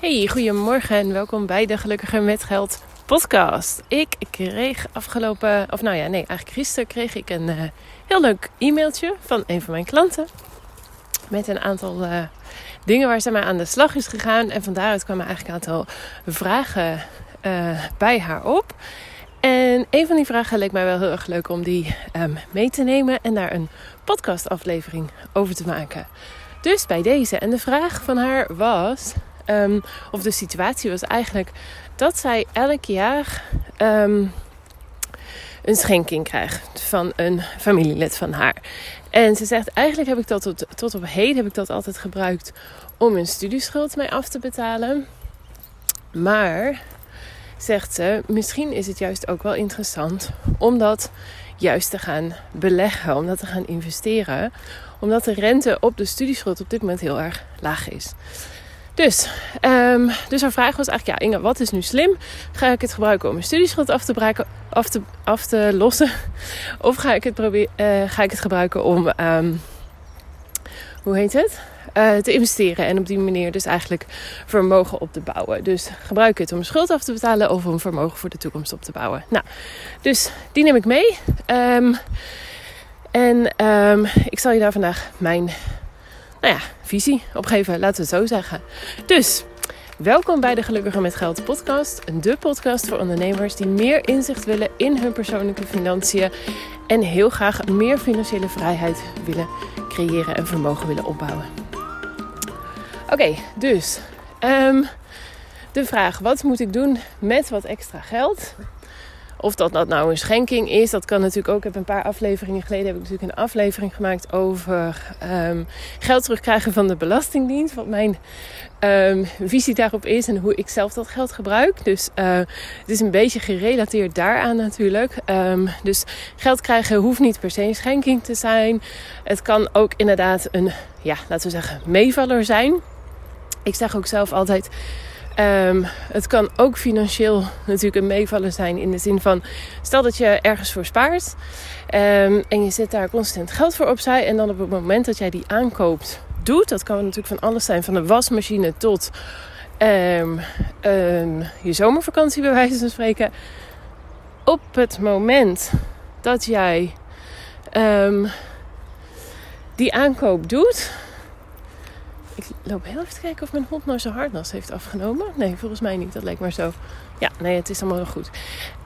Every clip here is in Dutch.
Hey, goedemorgen en welkom bij de Gelukkiger met Geld podcast. Ik kreeg afgelopen, of nou ja, nee, eigenlijk gisteren kreeg ik een uh, heel leuk e-mailtje van een van mijn klanten. Met een aantal uh, dingen waar ze mij aan de slag is gegaan. En van daaruit kwamen eigenlijk een aantal vragen uh, bij haar op. En een van die vragen leek mij wel heel erg leuk om die um, mee te nemen en daar een podcastaflevering over te maken. Dus bij deze. En de vraag van haar was: Um, of de situatie was eigenlijk dat zij elk jaar um, een schenking krijgt van een familielid van haar. En ze zegt: Eigenlijk heb ik dat tot, tot op heden heb ik dat altijd gebruikt om een studieschuld mee af te betalen. Maar zegt ze: Misschien is het juist ook wel interessant om dat juist te gaan beleggen, om dat te gaan investeren, omdat de rente op de studieschuld op dit moment heel erg laag is. Dus, um, dus haar vraag was eigenlijk, ja Inge, wat is nu slim? Ga ik het gebruiken om mijn studieschuld af te, breken, af te, af te lossen? Of ga ik het, uh, ga ik het gebruiken om, um, hoe heet het? Uh, te investeren en op die manier dus eigenlijk vermogen op te bouwen. Dus gebruik het om schuld af te betalen of om vermogen voor de toekomst op te bouwen. Nou, dus die neem ik mee. Um, en ik zal je daar vandaag mijn nou ja, visie opgeven, laten we het zo zeggen. Dus, welkom bij de Gelukkiger met Geld podcast. De podcast voor ondernemers die meer inzicht willen in hun persoonlijke financiën. En heel graag meer financiële vrijheid willen creëren en vermogen willen opbouwen. Oké, dus um, de vraag: wat moet ik doen met wat extra geld? Of dat dat nou een schenking is, dat kan natuurlijk ook. Ik heb een paar afleveringen geleden heb ik natuurlijk een aflevering gemaakt over um, geld terugkrijgen van de Belastingdienst. Wat mijn um, visie daarop is en hoe ik zelf dat geld gebruik. Dus uh, het is een beetje gerelateerd daaraan natuurlijk. Um, dus geld krijgen hoeft niet per se een schenking te zijn. Het kan ook inderdaad een, ja, laten we zeggen, meevaller zijn. Ik zeg ook zelf altijd Um, het kan ook financieel natuurlijk een meevallen zijn in de zin van, stel dat je ergens voor spaart um, en je zet daar constant geld voor opzij en dan op het moment dat jij die aankoopt doet, dat kan natuurlijk van alles zijn, van een wasmachine tot um, je zomervakantie bij wijze van spreken. Op het moment dat jij die aankoop doet, ik loop heel even te kijken of mijn hond nou zijn hartnas heeft afgenomen. Nee, volgens mij niet. Dat lijkt maar zo. Ja, nee, het is allemaal wel goed.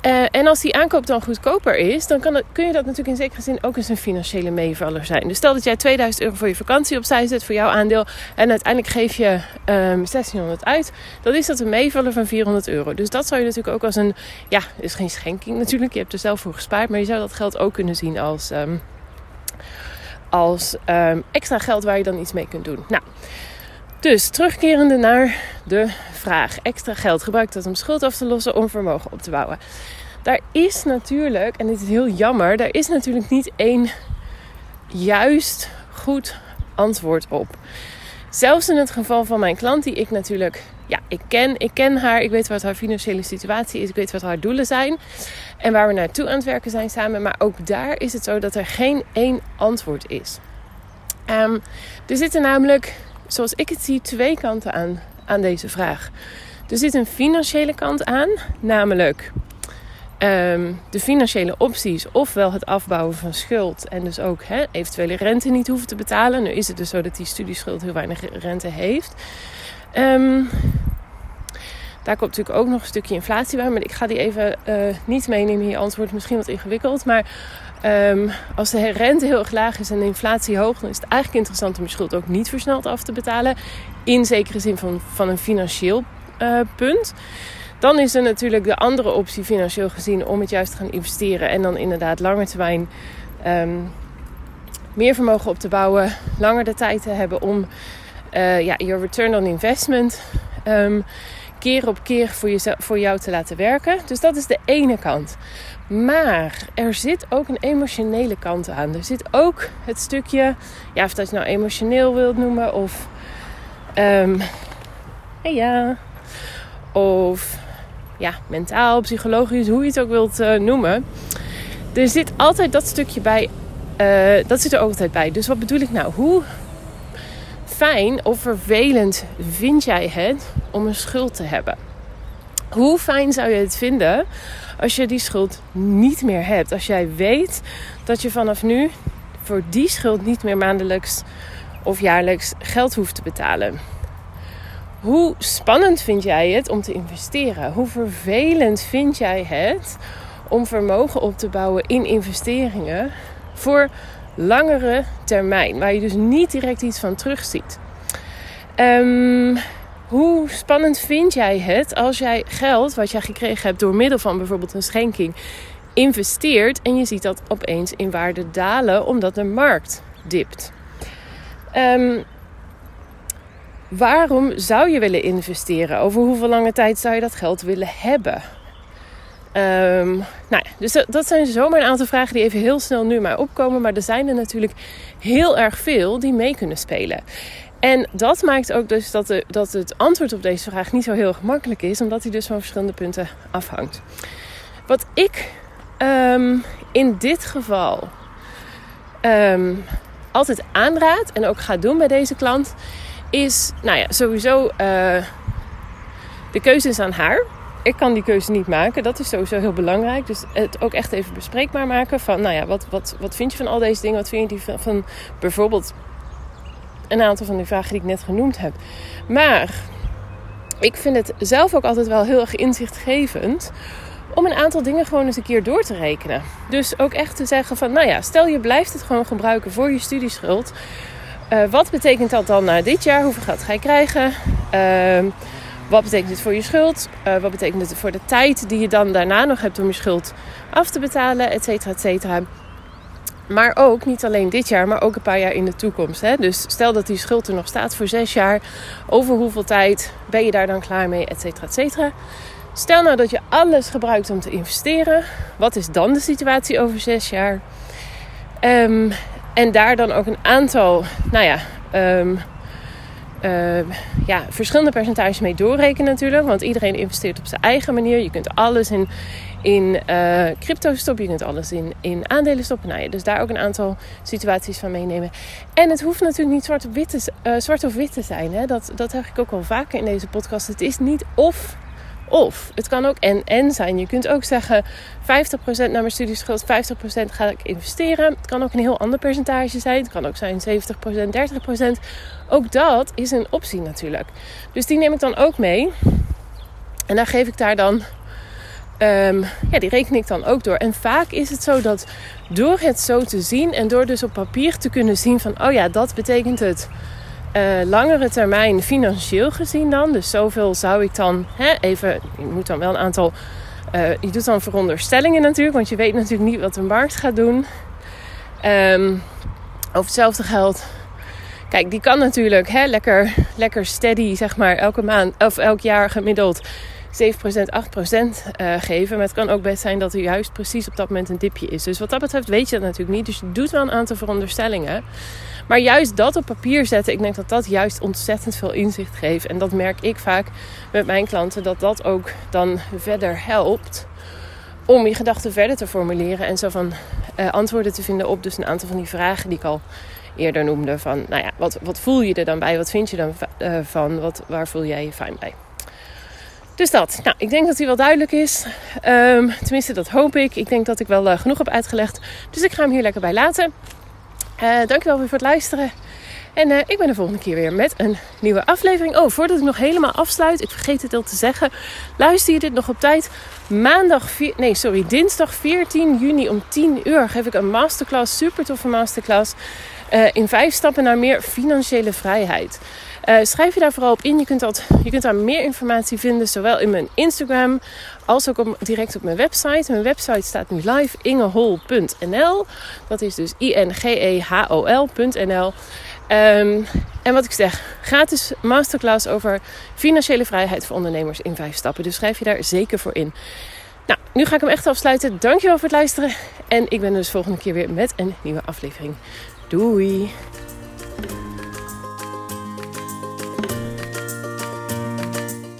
Uh, en als die aankoop dan goedkoper is, dan kan kun je dat natuurlijk in zekere zin ook eens een financiële meevaller zijn. Dus stel dat jij 2000 euro voor je vakantie opzij zet voor jouw aandeel en uiteindelijk geef je um, ehm, 1600 uit, dan is dat een meevaller van 400 euro. Dus dat zou je natuurlijk ook als een, ja, is geen schenking natuurlijk, je hebt er zelf voor gespaard, maar je zou dat geld ook kunnen zien als... Um, als um, extra geld waar je dan iets mee kunt doen. Nou, dus terugkerende naar de vraag: extra geld gebruik dat om schuld af te lossen, om vermogen op te bouwen. Daar is natuurlijk, en dit is heel jammer, daar is natuurlijk niet één juist goed antwoord op. Zelfs in het geval van mijn klant, die ik natuurlijk, ja, ik ken, ik ken haar, ik weet wat haar financiële situatie is, ik weet wat haar doelen zijn en waar we naartoe aan het werken zijn samen. Maar ook daar is het zo dat er geen één antwoord is. Um, er zitten namelijk, zoals ik het zie, twee kanten aan, aan deze vraag. Er zit een financiële kant aan, namelijk um, de financiële opties, ofwel het afbouwen van schuld en dus ook eventuele rente niet hoeven te betalen. Nu is het dus zo dat die studieschuld heel weinig rente heeft. Um, daar komt natuurlijk ook nog een stukje inflatie bij, maar ik ga die even uh, niet meenemen in je antwoord. Misschien wat ingewikkeld, maar um, als de rente heel erg laag is en de inflatie hoog, dan is het eigenlijk interessant om je schuld ook niet versneld af te betalen. In zekere zin van, van een financieel uh, punt. Dan is er natuurlijk de andere optie financieel gezien om het juist te gaan investeren en dan inderdaad langer termijn um, meer vermogen op te bouwen, langer de tijd te hebben om uh, ja, je return on investment um, keer op keer voor, jezelf, voor jou te laten werken. Dus dat is de ene kant. Maar er zit ook een emotionele kant aan. Er zit ook het stukje, ja, of dat je nou emotioneel wilt noemen of, um, ja, of ja, mentaal, psychologisch, hoe je het ook wilt uh, noemen. Er zit altijd dat stukje bij, uh, dat zit er ook altijd bij. Dus wat bedoel ik nou? Hoe fijn of vervelend vind jij het om een schuld te hebben? Hoe fijn zou je het vinden als je die schuld niet meer hebt? Als jij weet dat je vanaf nu voor die schuld niet meer maandelijks of jaarlijks geld hoeft te betalen. Hoe spannend vind jij het om te investeren? Hoe vervelend vind jij het om vermogen op te bouwen in investeringen voor langere termijn, waar je dus niet direct iets van terugziet? Um, hoe spannend vind jij het als jij geld wat jij gekregen hebt door middel van bijvoorbeeld een schenking investeert en je ziet dat opeens in waarde dalen omdat de markt dipt? Um, waarom zou je willen investeren? Over hoeveel lange tijd zou je dat geld willen hebben? Um, nou dus dat, zijn zomaar een aantal vragen die even heel snel nu maar opkomen. Maar er zijn er natuurlijk heel erg veel die mee kunnen spelen. En dat maakt ook dus dat, de, dat het antwoord op deze vraag niet zo heel gemakkelijk is, omdat hij dus van verschillende punten afhangt. Wat ik um, in dit geval um, altijd aanraad en ook ga doen bij deze klant, is nou ja, sowieso uh, de keuze is aan haar. Ik kan die keuze niet maken. Dat is sowieso heel belangrijk. Dus het ook echt even bespreekbaar maken. Van, nou ja, wat, wat, wat vind je van al deze dingen? Wat vind je van, van bijvoorbeeld een aantal van die vragen die ik net genoemd heb. Maar ik vind het zelf ook altijd wel heel erg inzichtgevend om een aantal dingen gewoon eens een keer door te rekenen. Dus ook echt te zeggen van, nou ja, stel je blijft het gewoon gebruiken voor je studieschuld. Uh, wat betekent dat dan na dit jaar? Hoeveel geld ga je krijgen? Uh, wat betekent het voor je schuld? Uh, wat betekent het voor de tijd die je dan daarna nog hebt om je schuld af te betalen, et cetera, et cetera. Maar ook niet alleen dit jaar, maar ook een paar jaar in de toekomst. Hè? Dus stel dat die schuld er nog staat voor zes jaar. Over hoeveel tijd ben je daar dan klaar mee, et cetera, et cetera. Stel nou dat je alles gebruikt om te investeren. Wat is dan de situatie over zes jaar? Um, en daar dan ook een aantal, nou ja, um, uh, ja, verschillende percentages mee doorrekenen natuurlijk. Want iedereen investeert op zijn eigen manier. Je kunt alles in in uh, crypto stoppen. Je kunt alles in, in aandelen stoppen. Nou ja, dus daar ook een aantal situaties van meenemen. En het hoeft natuurlijk niet zwart, op wit te, uh, zwart of wit te zijn. Hè? Dat, dat heb ik ook wel vaker in deze podcast. Het is niet of of. Het kan ook en-en zijn. Je kunt ook zeggen 50% naar mijn studieschuld, 50% ga ik investeren. Het kan ook een heel ander percentage zijn. Het kan ook zijn 70%, 30%. Ook dat is een optie natuurlijk. Dus die neem ik dan ook mee. En dan geef ik daar dan Um, ja, die reken ik dan ook door. En vaak is het zo dat door het zo te zien en door dus op papier te kunnen zien van, oh ja, dat betekent het uh, langere termijn financieel gezien dan. Dus zoveel zou ik dan hè, even, je moet dan wel een aantal, uh, je doet dan veronderstellingen natuurlijk, want je weet natuurlijk niet wat de markt gaat doen. Um, over hetzelfde geld. Kijk, die kan natuurlijk hè, lekker, lekker steady, zeg maar, elke maand of elk jaar gemiddeld 7%, 8% uh, geven. Maar het kan ook best zijn dat er juist precies op dat moment een dipje is. Dus wat dat betreft weet je dat natuurlijk niet. Dus je doet wel een aantal veronderstellingen. Maar juist dat op papier zetten, ik denk dat dat juist ontzettend veel inzicht geeft. En dat merk ik vaak met mijn klanten, dat dat ook dan verder helpt om je gedachten verder te formuleren en zo van uh, antwoorden te vinden op dus een aantal van die vragen die ik al eerder noemde. Van, nou ja, wat, wat voel je er dan bij? Wat vind je dan uh, van? Wat, waar voel jij je fijn bij? Dus dat. Nou, ik denk dat die wel duidelijk is. Um, tenminste, dat hoop ik. Ik denk dat ik wel uh, genoeg heb uitgelegd. Dus ik ga hem hier lekker bij laten. Uh, dankjewel weer voor het luisteren. En uh, ik ben de volgende keer weer met een nieuwe aflevering. Oh, voordat ik nog helemaal afsluit, ik vergeet het al te zeggen. Luister je dit nog op tijd? Maandag, vier, nee, sorry, dinsdag 14 juni om 10 uur geef ik een masterclass, super toffe masterclass. In vijf stappen naar meer financiële vrijheid. Uh, schrijf je daar vooral op in. Je kunt, dat, je kunt daar meer informatie vinden, zowel in mijn Instagram als ook op, direct op mijn website. Mijn website staat nu live, ingehol.nl. Dat is dus I-N-G-E-H-O-L.nl. Um, ehm, en wat ik zeg, gratis masterclass over financiële vrijheid voor ondernemers in vijf stappen. Dus schrijf je daar zeker voor in. Nou, nu ga ik hem echt afsluiten. Dankjewel voor het luisteren. En ik ben dus volgende keer weer met een nieuwe aflevering. Doei!